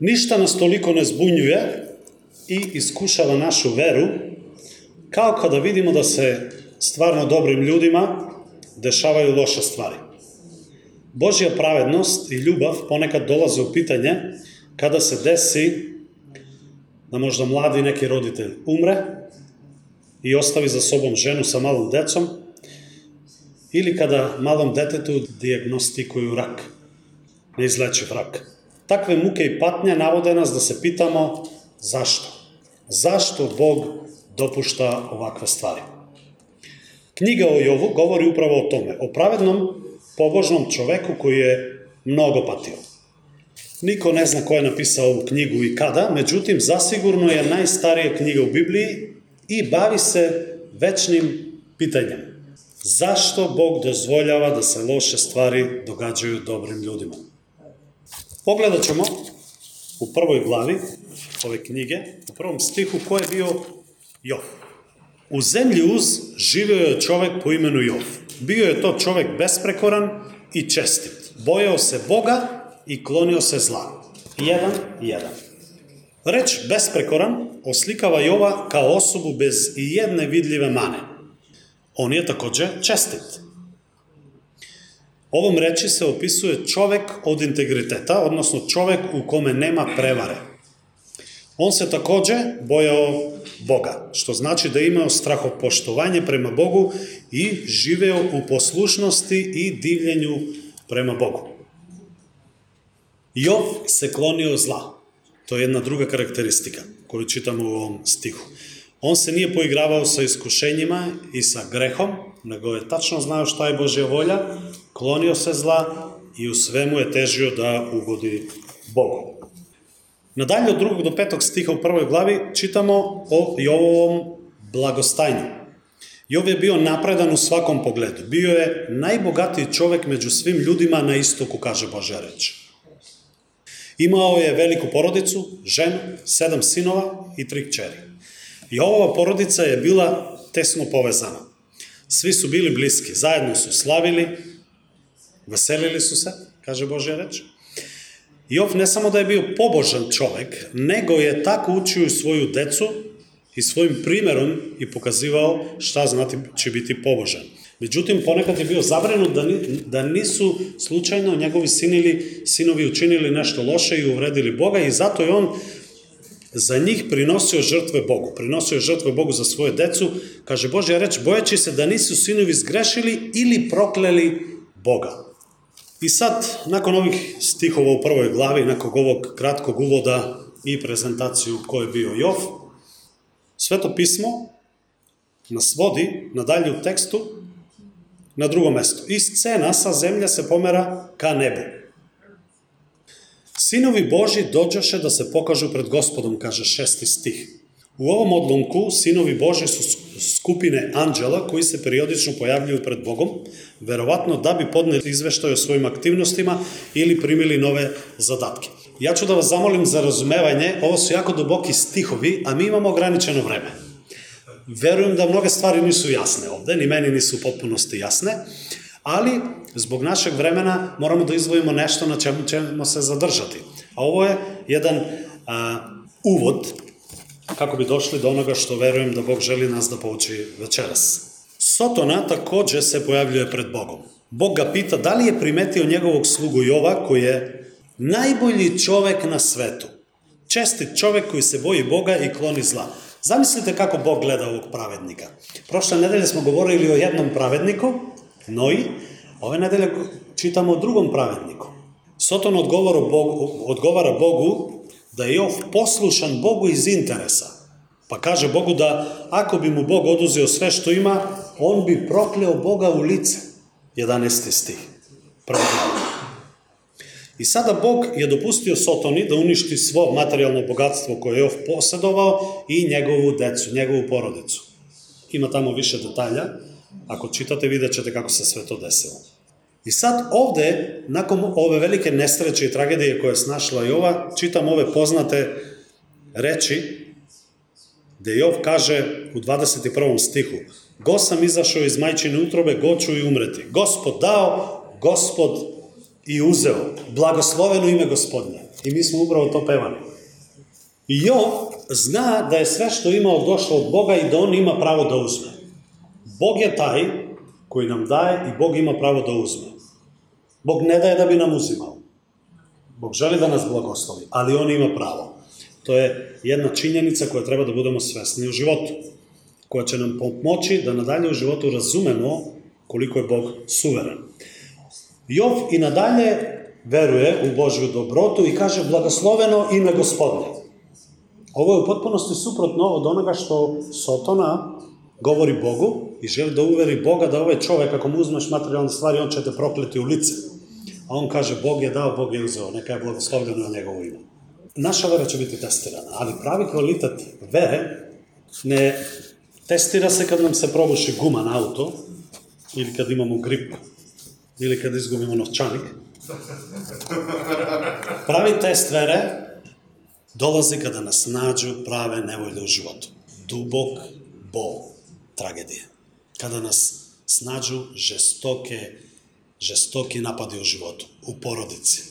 Ništa nas toliko ne zbunjuje i iskušava našu veru, kao kada vidimo da se stvarno dobrim ljudima dešavaju loše stvari. Božja pravednost i ljubav ponekad dolaze u pitanje kada se desi da možda mladi neki roditelj umre i ostavi za sobom ženu sa malom decom ili kada malom detetu diagnostikuju rak, neizlečiv rak. Takve muke i patnje navode nas da se pitamo zašto? Zašto Bog dopušta ovakve stvari? Knjiga o Jovu govori upravo o tome, o pravednom, pobožnom čoveku koji je mnogo patio. Niko ne zna ko je napisao ovu knjigu i kada, međutim, zasigurno je najstarija knjiga u Bibliji i bavi se večnim pitanjem. Zašto Bog dozvoljava da se loše stvari događaju dobrim ljudima? Pogledat ćemo u prvoj glavi ove knjige, u prvom stihu, ko je bio Jov. U zemlji uz živio je čovek po imenu Jov. Bio je to čovek besprekoran i čestit. Bojao se Boga i klonio se zla. Jedan, jedan. Reč besprekoran oslikava Jova kao osobu bez jedne vidljive mane. On je takođe čestit. Ovom reči se opisuje čovek od integriteta, odnosno čovek u kome nema prevare. On se takođe bojao Boga, što znači da je imao strahopoštovanje prema Bogu i živeo u poslušnosti i divljenju prema Bogu. Jov se klonio zla. To je jedna druga karakteristika koju čitamo u ovom stihu. On se nije poigravao sa iskušenjima i sa grehom, nego je tačno znao šta je Božja volja, klonio se zla i u svemu je težio da ugodi Bogu. Nadalje od drugog do petog stiha u prvoj glavi čitamo o Jovovom blagostajnju. Jov je bio napredan u svakom pogledu. Bio je najbogatiji čovek među svim ljudima na istoku, kaže Božja reč. Imao je veliku porodicu, ženu, sedam sinova i tri kćeri. Ova porodica je bila tesno povezana. Svi su bili bliski, zajedno su slavili, veselili su se, kaže Božja reč. Jov ne samo da je bio pobožan čovek, nego je tako učio svoju decu i svojim primerom i pokazivao šta znati će biti pobožan. Međutim, ponekad je bio zabrenut da, ni, da nisu slučajno njegovi sin ili sinovi učinili nešto loše i uvredili Boga i zato je on za njih prinosio žrtve Bogu. Prinosio žrtve Bogu za svoje decu. Kaže Božja reč, bojeći se da nisu sinovi zgrešili ili prokleli Boga. I sad, nakon ovih stihova u prvoj glavi, nakon ovog kratkog uvoda i prezentaciju ko je bio Jov, Sveto pismo nas vodi na dalje u tekstu na drugom mestu. I scena sa zemlje se pomera ka nebu. Sinovi Boži dođoše da se pokažu pred gospodom, kaže šesti stih. U ovom odlomku sinovi Boži su skupine anđela koji se periodično pojavljuju pred Bogom, verovatno da bi podneli izveštaj o svojim aktivnostima ili primili nove zadatke. Ja ću da vas zamolim za razumevanje, ovo su jako duboki stihovi, a mi imamo ograničeno vreme. Verujem da mnoge stvari nisu jasne ovde, ni meni nisu u potpunosti jasne, ali zbog našeg vremena moramo da izvojimo nešto na čemu ćemo se zadržati. A ovo je jedan a, uvod kako bi došli do onoga što verujem da Bog želi nas da pouči večeras. Sotona takođe se pojavljuje pred Bogom. Bog ga pita da li je primetio njegovog slugu Jova koji je najbolji čovek na svetu. Čestit čovek koji se boji Boga i kloni zla. Zamislite kako Bog gleda ovog pravednika. Prošle nedelje smo govorili o jednom pravedniku, Noji, ove nedelje čitamo o drugom pravedniku. Soton odgovara Bogu, odgovara Bogu da je Jov poslušan Bogu iz interesa. Pa kaže Bogu da ako bi mu Bog oduzeo sve što ima, on bi prokleo Boga u lice. 11. stih. Prvo I sada Bog je dopustio Sotoni da uništi svo materijalno bogatstvo koje je Jov posjedovao i njegovu decu, njegovu porodicu. Ima tamo više detalja. Ako čitate, vidjet ćete kako se sve to desilo. I sad ovde, nakon ove velike nesreće i tragedije koje je snašla Jova, čitam ove poznate reči, gde Jov kaže u 21. stihu, Go sam izašao iz majčine utrobe, go ću i umreti. Gospod dao, gospod i uzeo blagosloveno ime gospodnje. I mi smo upravo to pevali. I Jov zna da je sve što imao došlo od Boga i da on ima pravo da uzme. Bog je taj koji nam daje i Bog ima pravo da uzme. Bog ne daje da bi nam uzimao. Bog želi da nas blagoslovi, ali on ima pravo. To je jedna činjenica koja treba da budemo svesni u životu, koja će nam pomoći da nadalje u životu razumemo koliko je Bog suveren. Jov i nadalje veruje u Božju dobrotu i kaže blagosloveno ime gospodnje. Ovo je u potpunosti suprotno od onoga što Sotona govori Bogu i želi da uveri Boga da ovaj čovek, ako mu uzmeš materijalne stvari, on će te prokleti u lice. A on kaže, Bog je dao, Bog je uzeo, neka je blagoslovljeno na njegovo ime. Naša vera će biti testirana, ali pravi kvalitet vere ne testira se kad nam se probuši guma na auto, ili kad imamo grip, ili kad izgubimo novčanik. Pravi test vere dolazi kada nas nađu prave nevolje u životu. Dubok bol tragedije. Kada nas snađu žestoke, žestoki napadi u životu, u porodici,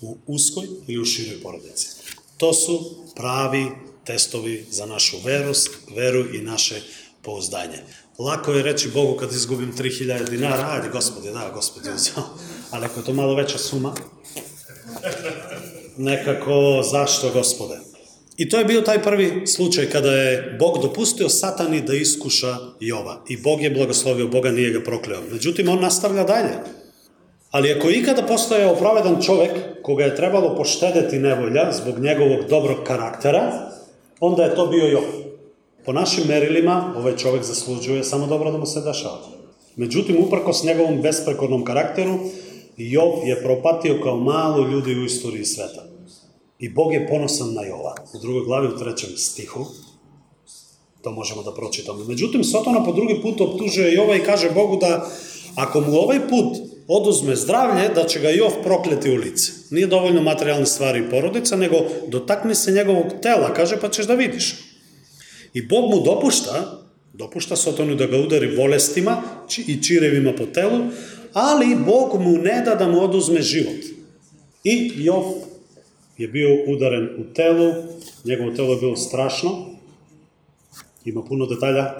u uskoj ili u široj porodici. To su pravi testovi za našu veru, veru i naše pouzdanje. Lako je reći Bogu kad izgubim 3000 dinara, ajde gospodi, da, gospodi uzao. Ali ako je to malo veća suma, nekako, zašto gospode? I to je bio taj prvi slučaj kada je Bog dopustio satani da iskuša Jova. I Bog je blagoslovio, Boga nije ga prokleo. Međutim, on nastavlja dalje. Ali ako je ikada postojao pravedan čovek koga je trebalo poštedeti nevolja zbog njegovog dobrog karaktera, onda je to bio Jov. Po našim merilima, ovaj čovek zasluđuje samo dobro da mu se dešava. Međutim, uprko s njegovom besprekornom karakteru, Jov je propatio kao malo ljudi u istoriji sveta. I Bog je ponosan na Jova. U drugoj glavi, u trećem stihu, to možemo da pročitamo. Međutim, Sotona po drugi put optužuje Jova i kaže Bogu da ako mu ovaj put oduzme zdravlje, da će ga Jov prokleti u lice. Nije dovoljno materijalne stvari i porodica, nego dotakni se njegovog tela, kaže, pa ćeš da vidiš. I Bog mu dopušta, dopušta Sotonu da ga udari bolestima i čirevima po telu, ali Bog mu ne da da mu oduzme život. I Jov je bio udaren u telu, njegovo telo je bilo strašno, ima puno detalja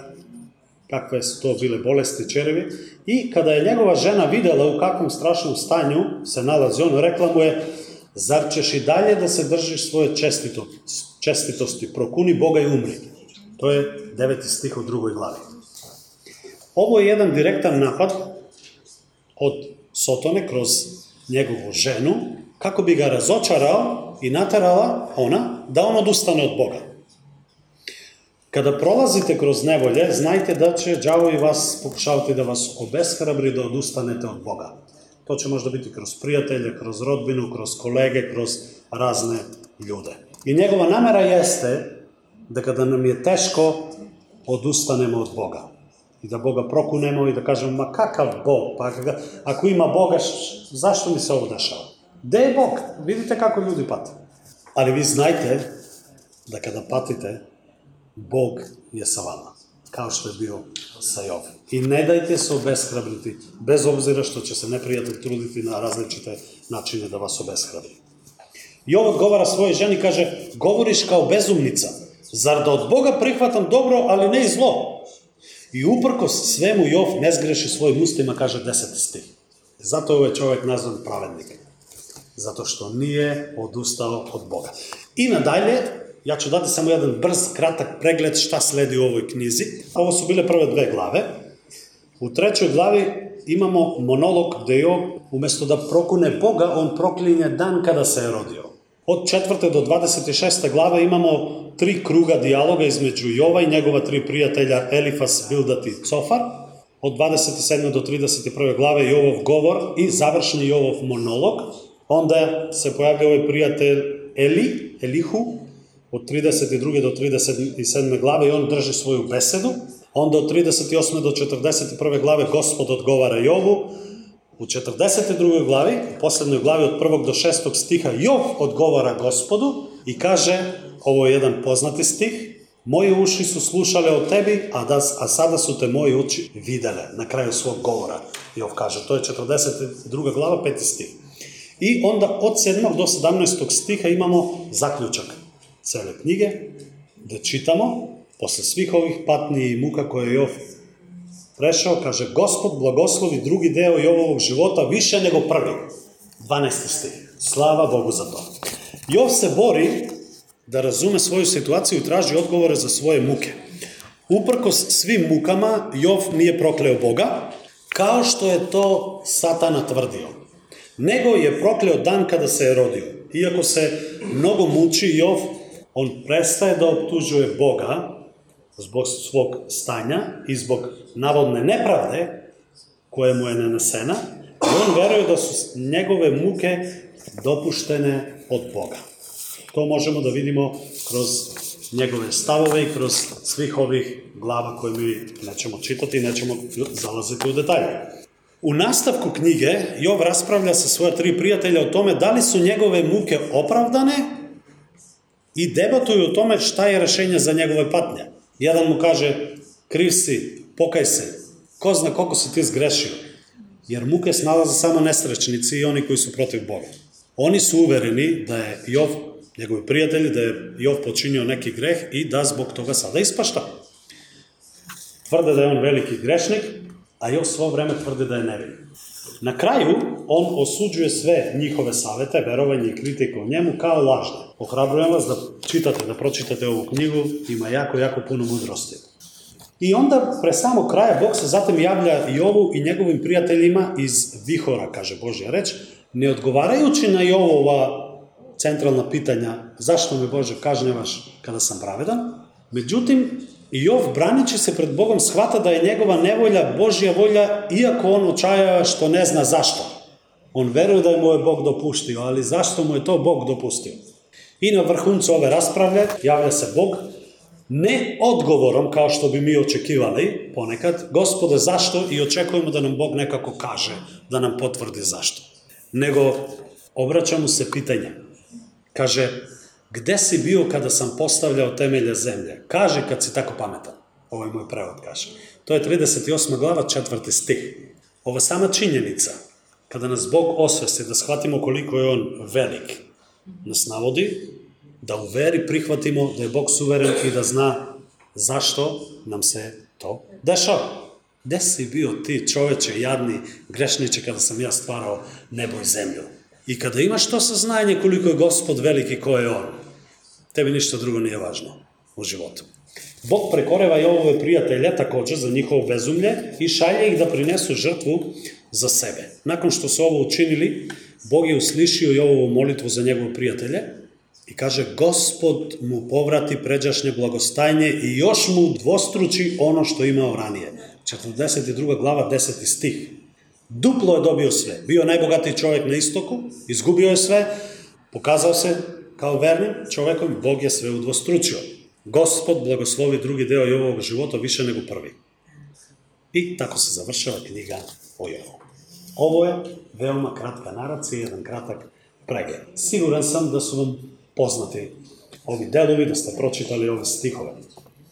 kakve su to bile bolesti čerevi, i kada je njegova žena videla u kakvom strašnom stanju se nalazi on, rekla mu je, zar ćeš i dalje da se držiš svoje čestito, čestitosti, prokuni Boga i umri. To je deveti stih u drugoj glavi. Ovo je jedan direktan napad od Sotone kroz njegovu ženu, kako bi ga razočarao i naterala ona da on odustane od Boga. Kada prolazite kroz nevolje, znajte da će đavo i vas pokušavati da vas obeshrabri da odustanete od Boga. To će možda biti kroz prijatelje, kroz rodbinu, kroz kolege, kroz razne ljude. I njegova namera jeste da kada nam je teško, odustanemo od Boga. I da Boga prokunemo i da kažemo, ma kakav Bog? Pa ako ima Boga, zašto mi se ovo dešava? Gde je Bog? Vidite kako ljudi pate. Ali vi znajte da kada patite, Bog je sa vama. Kao što je bio sa Jov. I ne dajte se obeshrabriti, bez obzira što će se neprijatelj truditi na različite načine da vas obeshrabri. Jov odgovara svojoj ženi, kaže, govoriš kao bezumnica, zar da od Boga prihvatam dobro, ali ne i zlo? I uprko svemu Jov ne zgreši svojim ustima, kaže deseti stih. Zato je ovaj čovjek nazvan pravednikom zato što nije odustao od Boga. I nadalje, ja ću dati samo jedan brz, kratak pregled šta sledi u ovoj knjizi. Ovo su bile prve dve glave. U trećoj glavi imamo monolog gde Job, umesto da prokune Boga, on proklinje dan kada se je rodio. Od četvrte do 26. glave imamo tri kruga dijaloga između Jova i njegova tri prijatelja Elifas, Bildat i Cofar. Od 27. do 31. glave Jovov govor i završni Jovov monolog Onda se pojavlja ovaj prijatelj Eli, Elihu, od 32. do 37. glave i on drži svoju besedu. Onda od 38. do 41. glave gospod odgovara Jovu. U 42. glavi, u poslednjoj glavi od 1. do 6. stiha, Jov odgovara gospodu i kaže, ovo je jedan poznati stih, Moje uši su slušale o tebi, a, da, a sada su te moje oči videle na kraju svog govora. Jov kaže, to je 42. glava, 5. stih. I onda od 7. do 17. stiha imamo zaključak cele knjige, gde čitamo, posle svih ovih patnji i muka koje je Jov prešao, kaže, Gospod blagoslovi drugi deo Jovovog života više nego prvi. 12. stih. Slava Bogu za to. Jov se bori da razume svoju situaciju i traži odgovore za svoje muke. Uprkos svim mukama, Jov nije prokleo Boga, kao što je to Satana tvrdio. Nego je prokleo dan kada se je rodio. Iako se mnogo muči Jov, on prestaje da optužuje Boga zbog svog stanja i zbog navodne nepravde koje mu je nanesena, i on veruje da su njegove muke dopuštene od Boga. To možemo da vidimo kroz njegove stavove i kroz svih ovih glava koje mi nećemo čitati i nećemo zalaziti u detalje. U nastavku knjige Jov raspravlja sa svoja tri prijatelja o tome da li su njegove muke opravdane i debatuju o tome šta je rešenje za njegove patnje. Jedan mu kaže, kriv si, pokaj se, ko zna koliko si ti zgrešio, jer muke snalaze samo nesrećnici i oni koji su protiv Boga. Oni su uvereni da je Jov njegovi prijatelji da je Jov počinio neki greh i da zbog toga sada ispašta. Tvrde da je on veliki grešnik, a Jov svo vreme tvrde da je nevin. Na kraju, on osuđuje sve njihove savete, verovanje i kritike o njemu kao lažne. Ohrabrujem vas da čitate, da pročitate ovu knjigu, ima jako, jako puno mudrosti. I onda, pre samog kraja, Bog se zatim javlja Jovu i njegovim prijateljima iz Vihora, kaže Božja reč, ne odgovarajući na Jovova centralna pitanja zašto me Bože kažnjavaš kada sam pravedan. Međutim, Jov branići se pred Bogom shvata da je njegova nevolja Božja volja, iako on očajava što ne zna zašto. On veruje da mu je Bog dopuštio, ali zašto mu je to Bog dopustio? I na vrhuncu ove rasprave javlja se Bog ne odgovorom kao što bi mi očekivali ponekad, gospode zašto i očekujemo da nam Bog nekako kaže, da nam potvrdi zašto. Nego obraća mu se pitanje, Kaže, gde si bio kada sam postavljao temelje zemlje? Kaže kad si tako pametan. Ovo je moj prevod, kaže. To je 38. glava, četvrti stih. Ova sama činjenica, kada nas Bog osvesti da shvatimo koliko je On velik, nas navodi da u veri prihvatimo da je Bog suveren i da zna zašto nam se to dešava. Gde si bio ti čoveče, jadni, grešniče, kada sam ja stvarao nebo i zemlju? I kada imaš to saznanje koliko je gospod veliki ko je on, tebi ništa drugo nije važno u životu. Bog prekoreva i ovove prijatelje takođe za njihovo bezumlje i šalje ih da prinesu žrtvu za sebe. Nakon što su ovo učinili, Bog je uslišio i ovu molitvu za njegove prijatelje i kaže Gospod mu povrati pređašnje blagostajnje i još mu dvostruči ono što imao ranije. 42. glava 10. stih. Duplo je dobio sve. Bio najbogatiji čovjek na istoku, izgubio je sve, pokazao se kao vernim čovekom, Bog je sve udvostručio. Gospod blagoslovi drugi deo i ovog života više nego prvi. I tako se završava knjiga o Jovu. Ovo je veoma kratka naracija, jedan kratak pregled. Siguran sam da su vam poznati ovi delovi, da ste pročitali ove stihove.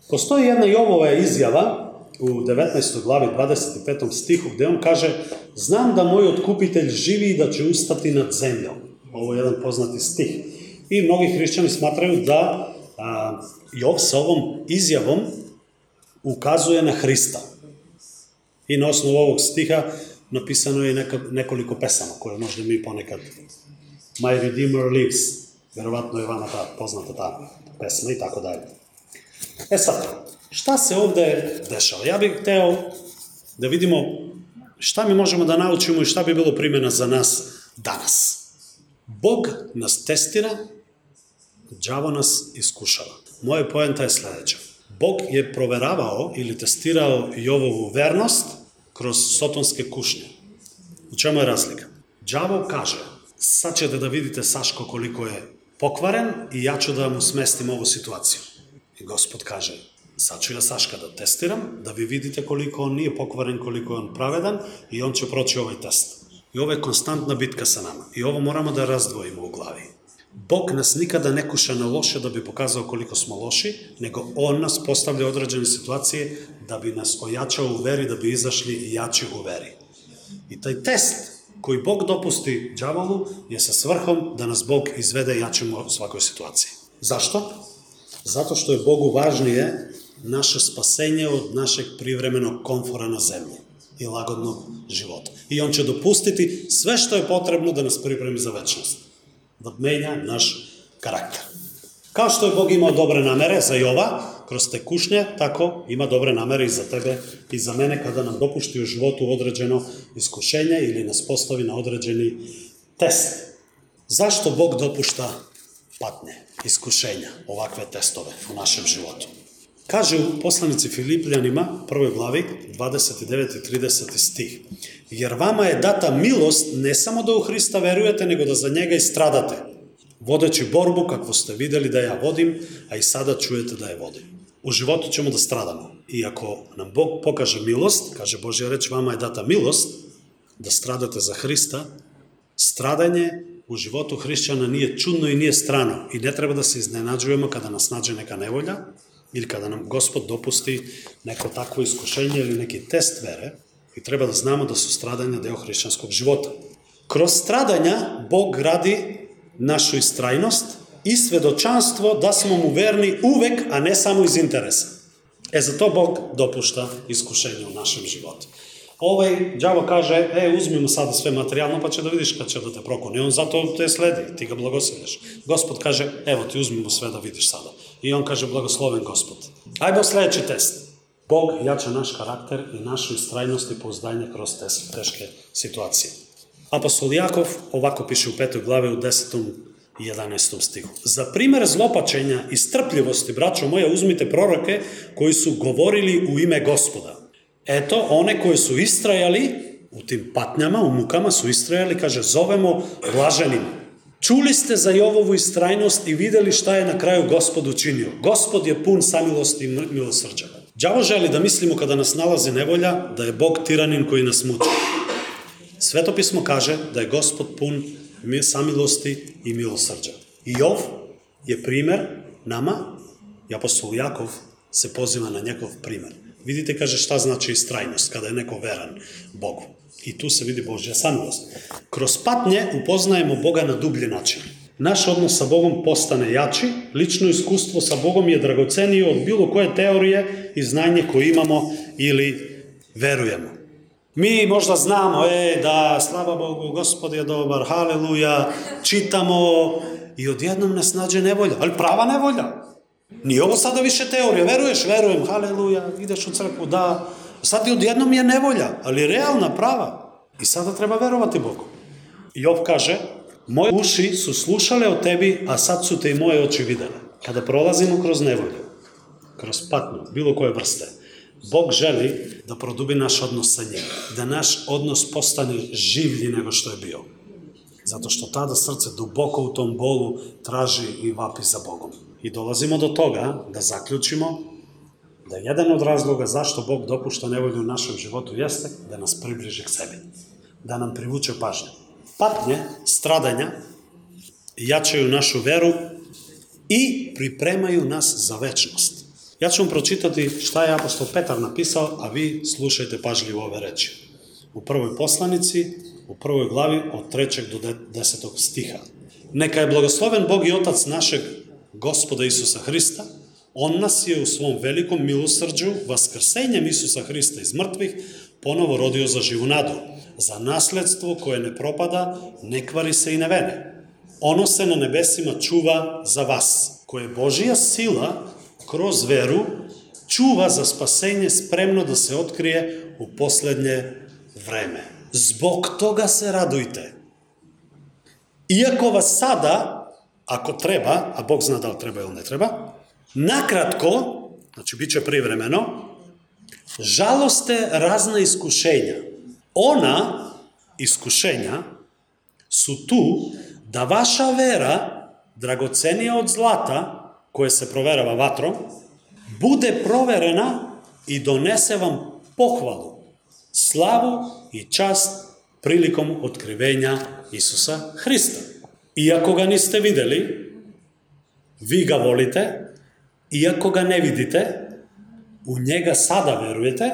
Postoji jedna Jovova izjava u 19. glavi 25. stihu gde on kaže Znam da moj otkupitelj živi i da će ustati nad zemljom. Ovo je jedan poznati stih. I mnogi hrišćani smatraju da a, Jov sa ovom izjavom ukazuje na Hrista. I na osnovu ovog stiha napisano je neka, nekoliko pesama koje možda mi ponekad My Redeemer Lives. Verovatno je vama ta poznata ta pesma i tako dalje. E sad, Šta se ovde dešava? Ja bih hteo da vidimo šta mi možemo da naučimo i šta bi bilo primjena za nas danas. Bog nas testira, Джава нас искушава. Моја поента е следеќа. Бог ја проверавао или тестирао Јовову верност кроз сотонске кушни. У чему е разлика? Джава каже, сачете да видите Сашко колико е покварен и ја ќе да му сместим ову ситуација. И Господ каже, сачу ја Сашка да тестирам, да ви видите колико он е покварен, колико он праведен и он ќе прочи овој тест. И ова е константна битка со нама. И ово мораме да раздвоиме у глави. Bog nas nikada ne kuša na loše da bi pokazao koliko smo loši, nego On nas postavlja određene situacije da bi nas ojačao u veri, da bi izašli jači u veri. I taj test koji Bog dopusti đavolu je sa svrhom da nas Bog izvede jačim u svakoj situaciji. Zašto? Zato što je Bogu važnije naše spasenje od našeg privremenog komfora na zemlji i lagodnog života. I On će dopustiti sve što je potrebno da nas pripremi za večnost. Da menja naš karakter. Kao što je Bog imao dobre namere za Jova, kroz te kušnje, tako ima dobre namere i za tebe i za mene kada nam dopušti u životu određeno iskušenje ili nas postavi na određeni test. Zašto Bog dopušta patnje, iskušenja, ovakve testove u našem životu? Kaže u poslanici Filipljanima, prvoj glavi, 29. i 30. stih. Jer vama je data milost ne samo da u Hrista verujete, nego da za njega i stradate, vodeći borbu kakvu ste videli da ja vodim, a i sada čujete da je vodim. U životu ćemo da stradamo. I ako nam Bog pokaže milost, kaže Božja reč, vama je data milost da stradate za Hrista, stradanje u životu hrišćana nije čudno i nije strano i ne treba da se iznenađujemo kada nas nađe neka nevolja ili kada nam Gospod dopusti neko takvo iskušenje ili neki test vere i treba da znamo da su stradanja deo hrišćanskog života. Kroz stradanja Bog gradi našu istrajnost i svedočanstvo da smo mu verni uvek, a ne samo iz interesa. E, zato Bog dopušta iskušenje u našem životu. Ovaj đavo kaže, e, uzmimo sada sve materijalno, pa će da vidiš kad će da te prokone. On zato te sledi, ti ga blagoslovljaš. Gospod kaže, evo ti uzmimo sve da vidiš sada. I on kaže, blagosloven Gospod. Ajmo sledeći test. Bog jača naš karakter i našu istrajnost i pouzdanje kroz te teške situacije. Apostol Jakov ovako piše u petoj glave u desetom i 11. stihu. Za primer zlopačenja i strpljivosti, braćo moje, uzmite proroke koji su govorili u ime gospoda. Eto, one koje su istrajali u tim patnjama, u mukama su istrajali, kaže, zovemo blaženim. Čuli ste za Jovovu istrajnost i videli šta je na kraju gospod učinio. Gospod je pun samilosti i milosrđa. Đavo želi da mislimo kada nas nalazi nevolja da je Bog tiranin koji nas muči. Svetopismo kaže da je gospod pun samilosti i milosrđa. I Jov je primer nama, i apostol Jakov se poziva na njegov primer. Vidite, kaže, šta znači istrajnost kada je neko veran Bogu. I tu se vidi Božja samilost. Kroz patnje upoznajemo Boga na dublji način. Naš odnos sa Bogom postane jači, lično iskustvo sa Bogom je dragocenije od bilo koje teorije i znanje koje imamo ili verujemo. Mi možda znamo, e, da, slava Bogu, gospod je dobar, haleluja, čitamo i odjednom nas nađe nevolja, ali prava nevolja. Nije ovo sada više teorija, veruješ, verujem, haleluja, ideš u crkvu, da. Sad i odjednom je nevolja, ali realna, prava. I sada treba verovati Bogu. Job kaže, moje uši su slušale o tebi, a sad su te i moje oči videle. Kada prolazimo kroz nevolju, kroz patnju, bilo koje vrste, Bog želi da produbi naš odnos sa njim, da naš odnos postane življi nego što je bio. Zato što tada srce duboko u tom bolu traži i vapi za Bogom. I dolazimo do toga da zaključimo da jedan od razloga zašto Bog dopušta nevolju u našem životu jeste da nas približi k sebi, da nam privuče pažnju. Patnje, stradanja jačaju našu veru i pripremaju nas za večnost. Ja ću vam pročitati šta je apostol Petar napisao, a vi slušajte pažljivo ove reči. U prvoj poslanici, u prvoj glavi od trećeg do desetog stiha. Neka je blagosloven Bog i Otac našeg gospoda Isusa Hrista, On nas je u svom velikom milosrđu, vaskrsenjem Isusa Hrista iz mrtvih, ponovo rodio za živu nadu, za nasledstvo koje ne propada, ne kvari se i ne vene. Ono se na nebesima čuva za vas, koje je Božija sila kroz veru čuva za spasenje spremno da se otkrije u poslednje vreme. Zbog toga se radujte. Iako vas sada, ako treba, a Bog zna da li treba ili ne treba, nakratko, znači bit će privremeno, žaloste razna iskušenja. Ona iskušenja su tu da vaša vera, dragocenija od zlata, koje se proverava vatrom, bude proverena i donese vam pohvalu, slavu i čast prilikom otkrivenja Isusa Hrista. Iako ga niste videli, vi ga volite, iako ga ne vidite, u njega sada verujete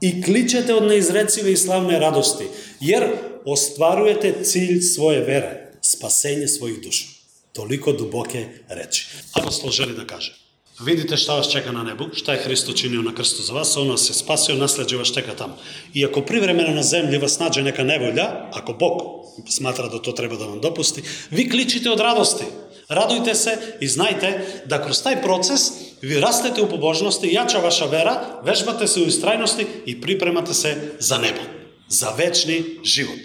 i kličete od neizrecive i slavne radosti. Jer ostvarujete cilj svoje vere, spasenje svojih duša. Toliko duboke reči. Apostol želi da kaže. Vidite šta vas čeka na nebu, šta je Hristo činio na krstu za vas, on vas je spasio, nasleđe vas čeka tamo. I ako privremeno na zemlji vas nađe neka nevolja, ako Bog smatra da to treba da vam dopusti, vi kličite od radosti. Radujte se i znajte da kroz taj proces vi rastete u pobožnosti, jača vaša vera, vežbate se u istrajnosti i pripremate se za nebo, za večni život,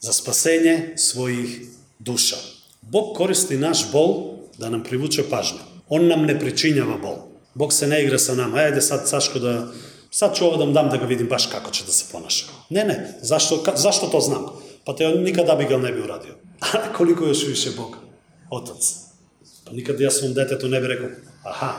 za spasenje svojih duša. Bog koristi naš bol da nam privuče pažnju. On nam ne pričinjava bol. Bog se ne igra sa nama. Ajde sad, Saško, da... Sad ću ovo da vam dam da ga vidim baš kako će da se ponaša. Ne, ne. Zašto, ka, zašto to znam? Pa te on nikada bi ga ne bi uradio. A koliko još više Bog? Otac. Pa nikad ja svom detetu ne bi rekao, aha,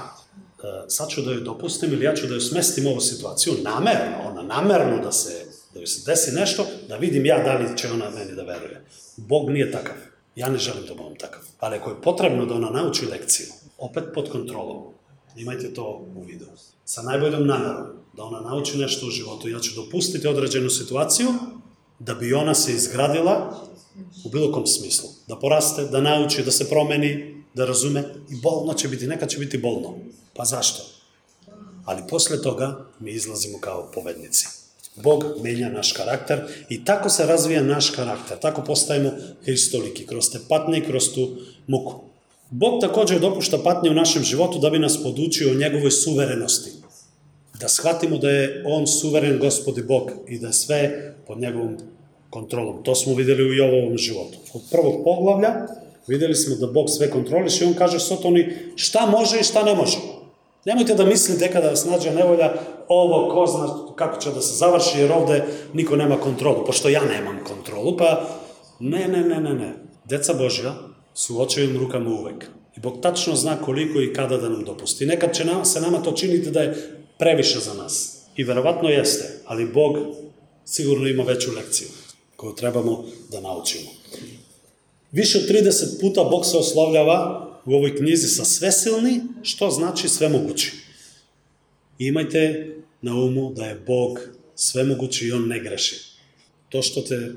e, sad ću da joj dopustim ili ja ću da joj smestim ovu situaciju namerno, ona namerno da se, da joj se desi nešto, da vidim ja da li će ona meni da veruje. Bog nije takav. Ja ne želim da budem takav. Ali ako je potrebno da ona nauči lekciju, opet pod kontrolom, imajte to u vidu. Sa najboljom namerom, da ona nauči nešto u životu, ja ću dopustiti određenu situaciju, da bi ona se izgradila u bilo kom smislu. Da poraste, da nauči, da se promeni, da razume i bolno će biti, nekad će biti bolno. Pa zašto? Ali posle toga mi izlazimo kao povednici. Bog menja naš karakter i tako se razvija naš karakter. Tako postajemo Hristoliki, kroz te patnje i kroz tu muku. Bog takođe dopušta patnje u našem životu da bi nas podučio o njegovoj suverenosti. Da shvatimo da je On suveren gospod i Bog i da sve pod njegovom kontrolom. To smo videli u Jovovom životu. Od prvog poglavlja videli smo da Bog sve kontroliše i On kaže Sotoni šta može i šta ne može. Nemojte da mislite kada vas nađe nevolja, ovo ko zna kako će da se završi, jer ovde niko nema kontrolu, pošto ja nemam kontrolu, pa ne, ne, ne, ne, ne. Deca Božja su u očevim rukama uvek. I Bog tačno zna koliko i kada da nam dopusti. Nekad će nam, se nama to činiti da je previše za nas. I verovatno jeste, ali Bog sigurno ima veću lekciju koju trebamo da naučimo. Više od 30 puta Bog se oslovljava u ovoj knjizi sa svesilni, što znači svemogući. Imajte na umu da je Bog svemogući i On ne greši. To što te,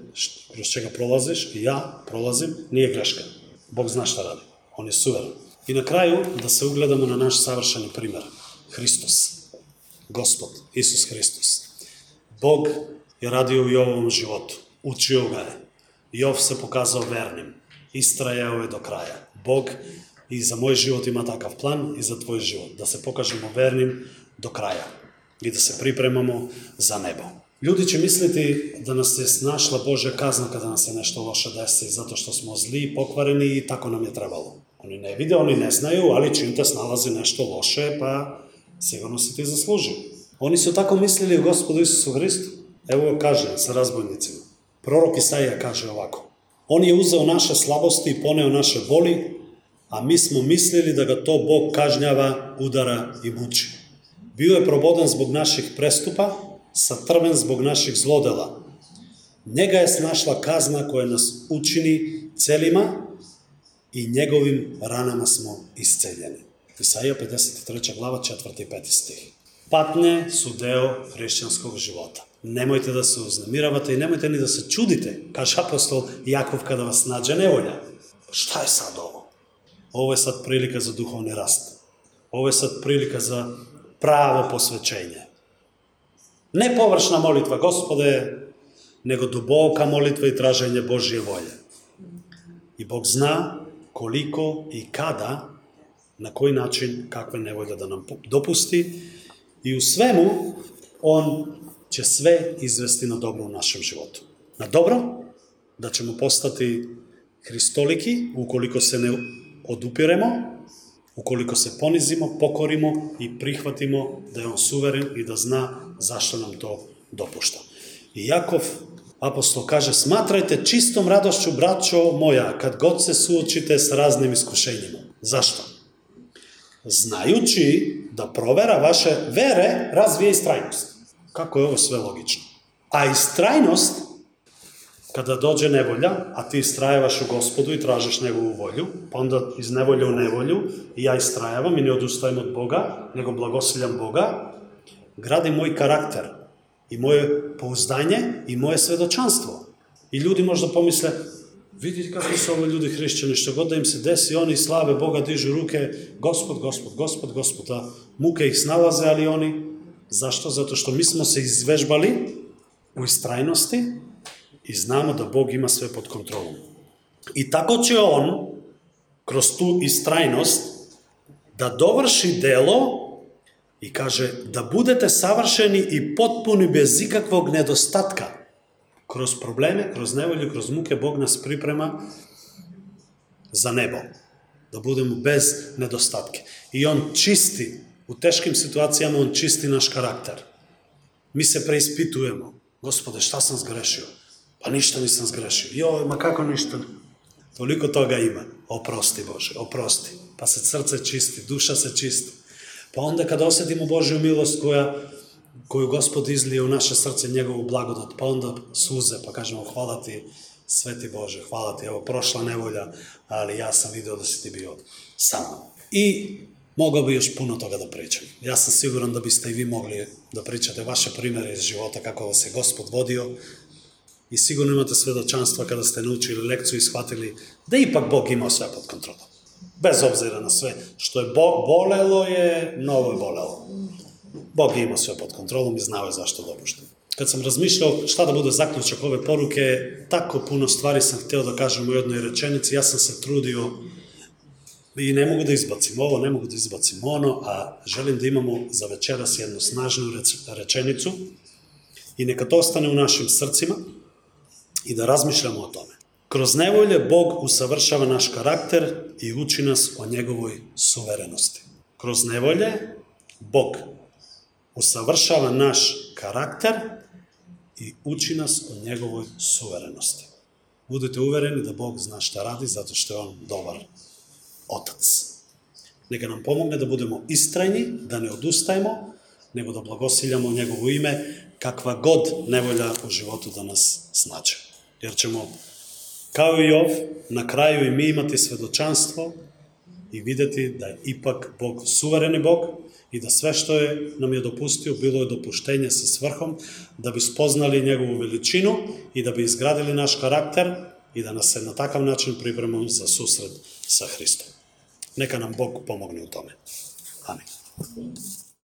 kroz čega prolaziš, i ja prolazim, nije greška. Бог зна што ради. Он е суверен. И на крају да се угледаме на наш савршен пример. Христос. Господ Исус Христос. Бог ја радио Јовом живот. Учио го е. Јов се показал верним. Истрајао е до краја. Бог и за мој живот има такав план и за твој живот. Да се покажемо верним до краја и да се припремамо за небо. Ljudi će misliti da nas je snašla Božja kazna kada nas se nešto loše desi, zato što smo zli, pokvareni i tako nam je trebalo. Oni ne vide, oni ne znaju, ali čim te snalazi nešto loše, pa sigurno si ti zaslužio. Oni su tako mislili o gospodu Isusu Hristu. Evo kaže sa razbojnicima. Prorok Isaija kaže ovako. On je uzeo naše slabosti i poneo naše boli, a mi smo mislili da ga to Bog kažnjava, udara i muči. Bio je probodan zbog naših prestupa, сатрвен због наших злодела. Нега е снашла казна која нас учини целима и неговим ранама смо исцелени. Исаија 53 глава 4 и 5 стих. Патне су дел христијанског живота. Немојте да се узнамиравате и немојте ни да се чудите, каже апостол Јаков када вас наѓа неволја. Шта е сад ово? Ово е сад прилика за духовни раст. Ово е сад прилика за право посвечење. Ne površna molitva, gospode, nego duboka molitva i traženje Božje volje. I Bog zna koliko i kada, na koji način, kakve nevolje da nam dopusti i u svemu On će sve izvesti na dobro u našem životu. Na dobro, da ćemo postati hristoliki, ukoliko se ne odupiremo, ukoliko se ponizimo, pokorimo i prihvatimo da je on suveren i da zna zašto nam to dopušta. I Jakov, apostol, kaže, smatrajte čistom radošću, braćo moja, kad god se suočite s raznim iskušenjima. Zašto? Znajući da provera vaše vere razvije istrajnost. Kako je ovo sve logično? A istrajnost kada dođe nevolja, a ti istrajevaš u gospodu i tražiš njegovu volju, pa onda iz nevolje u nevolju i ja istrajavam i ne odustajem od Boga, nego blagosiljam Boga, gradi moj karakter i moje pouzdanje i moje svedočanstvo. I ljudi možda pomisle, vidite kako su ovo ljudi hrišćani, što god da im se desi, oni slave Boga, dižu ruke, gospod, gospod, gospod, gospod, da muke ih snalaze, ali oni, zašto? Zato što mi smo se izvežbali u istrajnosti i znamo da Bog ima sve pod kontrolom. I tako će On, kroz tu istrajnost, da dovrši delo i kaže da budete savršeni i potpuni bez ikakvog nedostatka. Kroz probleme, kroz nevolju, kroz muke, Bog nas priprema za nebo. Da budemo bez nedostatke. I On čisti, u teškim situacijama On čisti naš karakter. Mi se preispitujemo. Gospode, šta sam zgrešio? Pa ništa nisam zgrešio. Joj, ma kako ništa? Toliko toga ima. Oprosti Bože, oprosti. Pa se srce čisti, duša se čisti. Pa onda kada osetimo Božju milost koja, koju Gospod izlije u naše srce, njegovu blagodat, pa onda suze, pa kažemo hvala ti, sveti Bože, hvala ti, evo prošla nevolja, ali ja sam video da si ti bio sa mnom. I mogao bi još puno toga da pričam. Ja sam siguran da biste i vi mogli da pričate vaše primere iz života, kako vas je Gospod vodio, i sigurno imate svedočanstva kada ste naučili lekciju i shvatili da ipak Bog imao sve pod kontrolom. Bez obzira na sve što je bo, bolelo je, novo je bolelo. Bog je imao sve pod kontrolom i znao je zašto dopušta. Kad sam razmišljao šta da bude zaključak ove poruke, tako puno stvari sam hteo da kažem u jednoj rečenici, ja sam se trudio i ne mogu da izbacim ovo, ne mogu da izbacim ono, a želim da imamo za večeras jednu snažnu rečenicu i neka to ostane u našim srcima i da razmišljamo o tome. Kroz nevolje Bog usavršava naš karakter i uči nas o njegovoj suverenosti. Kroz nevolje Bog usavršava naš karakter i uči nas o njegovoj suverenosti. Budete uvereni da Bog zna šta radi zato što je On dobar otac. Neka nam pomogne da budemo istrajni, da ne odustajemo, nego da blagosiljamo njegovo ime, kakva god nevolja u životu da nas snađe. Jer ćemo kao i Jov, na kraju i mi imati svedočanstvo i videti da je ipak Bog suvereni Bog i da sve što je nam je dopustio bilo je dopuštenje sa svrhom da bi spoznali njegovu veličinu i da bi izgradili naš karakter i da nas se na takav način pripremamo za susret sa Hristom. Neka nam Bog pomogne u tome. Amin.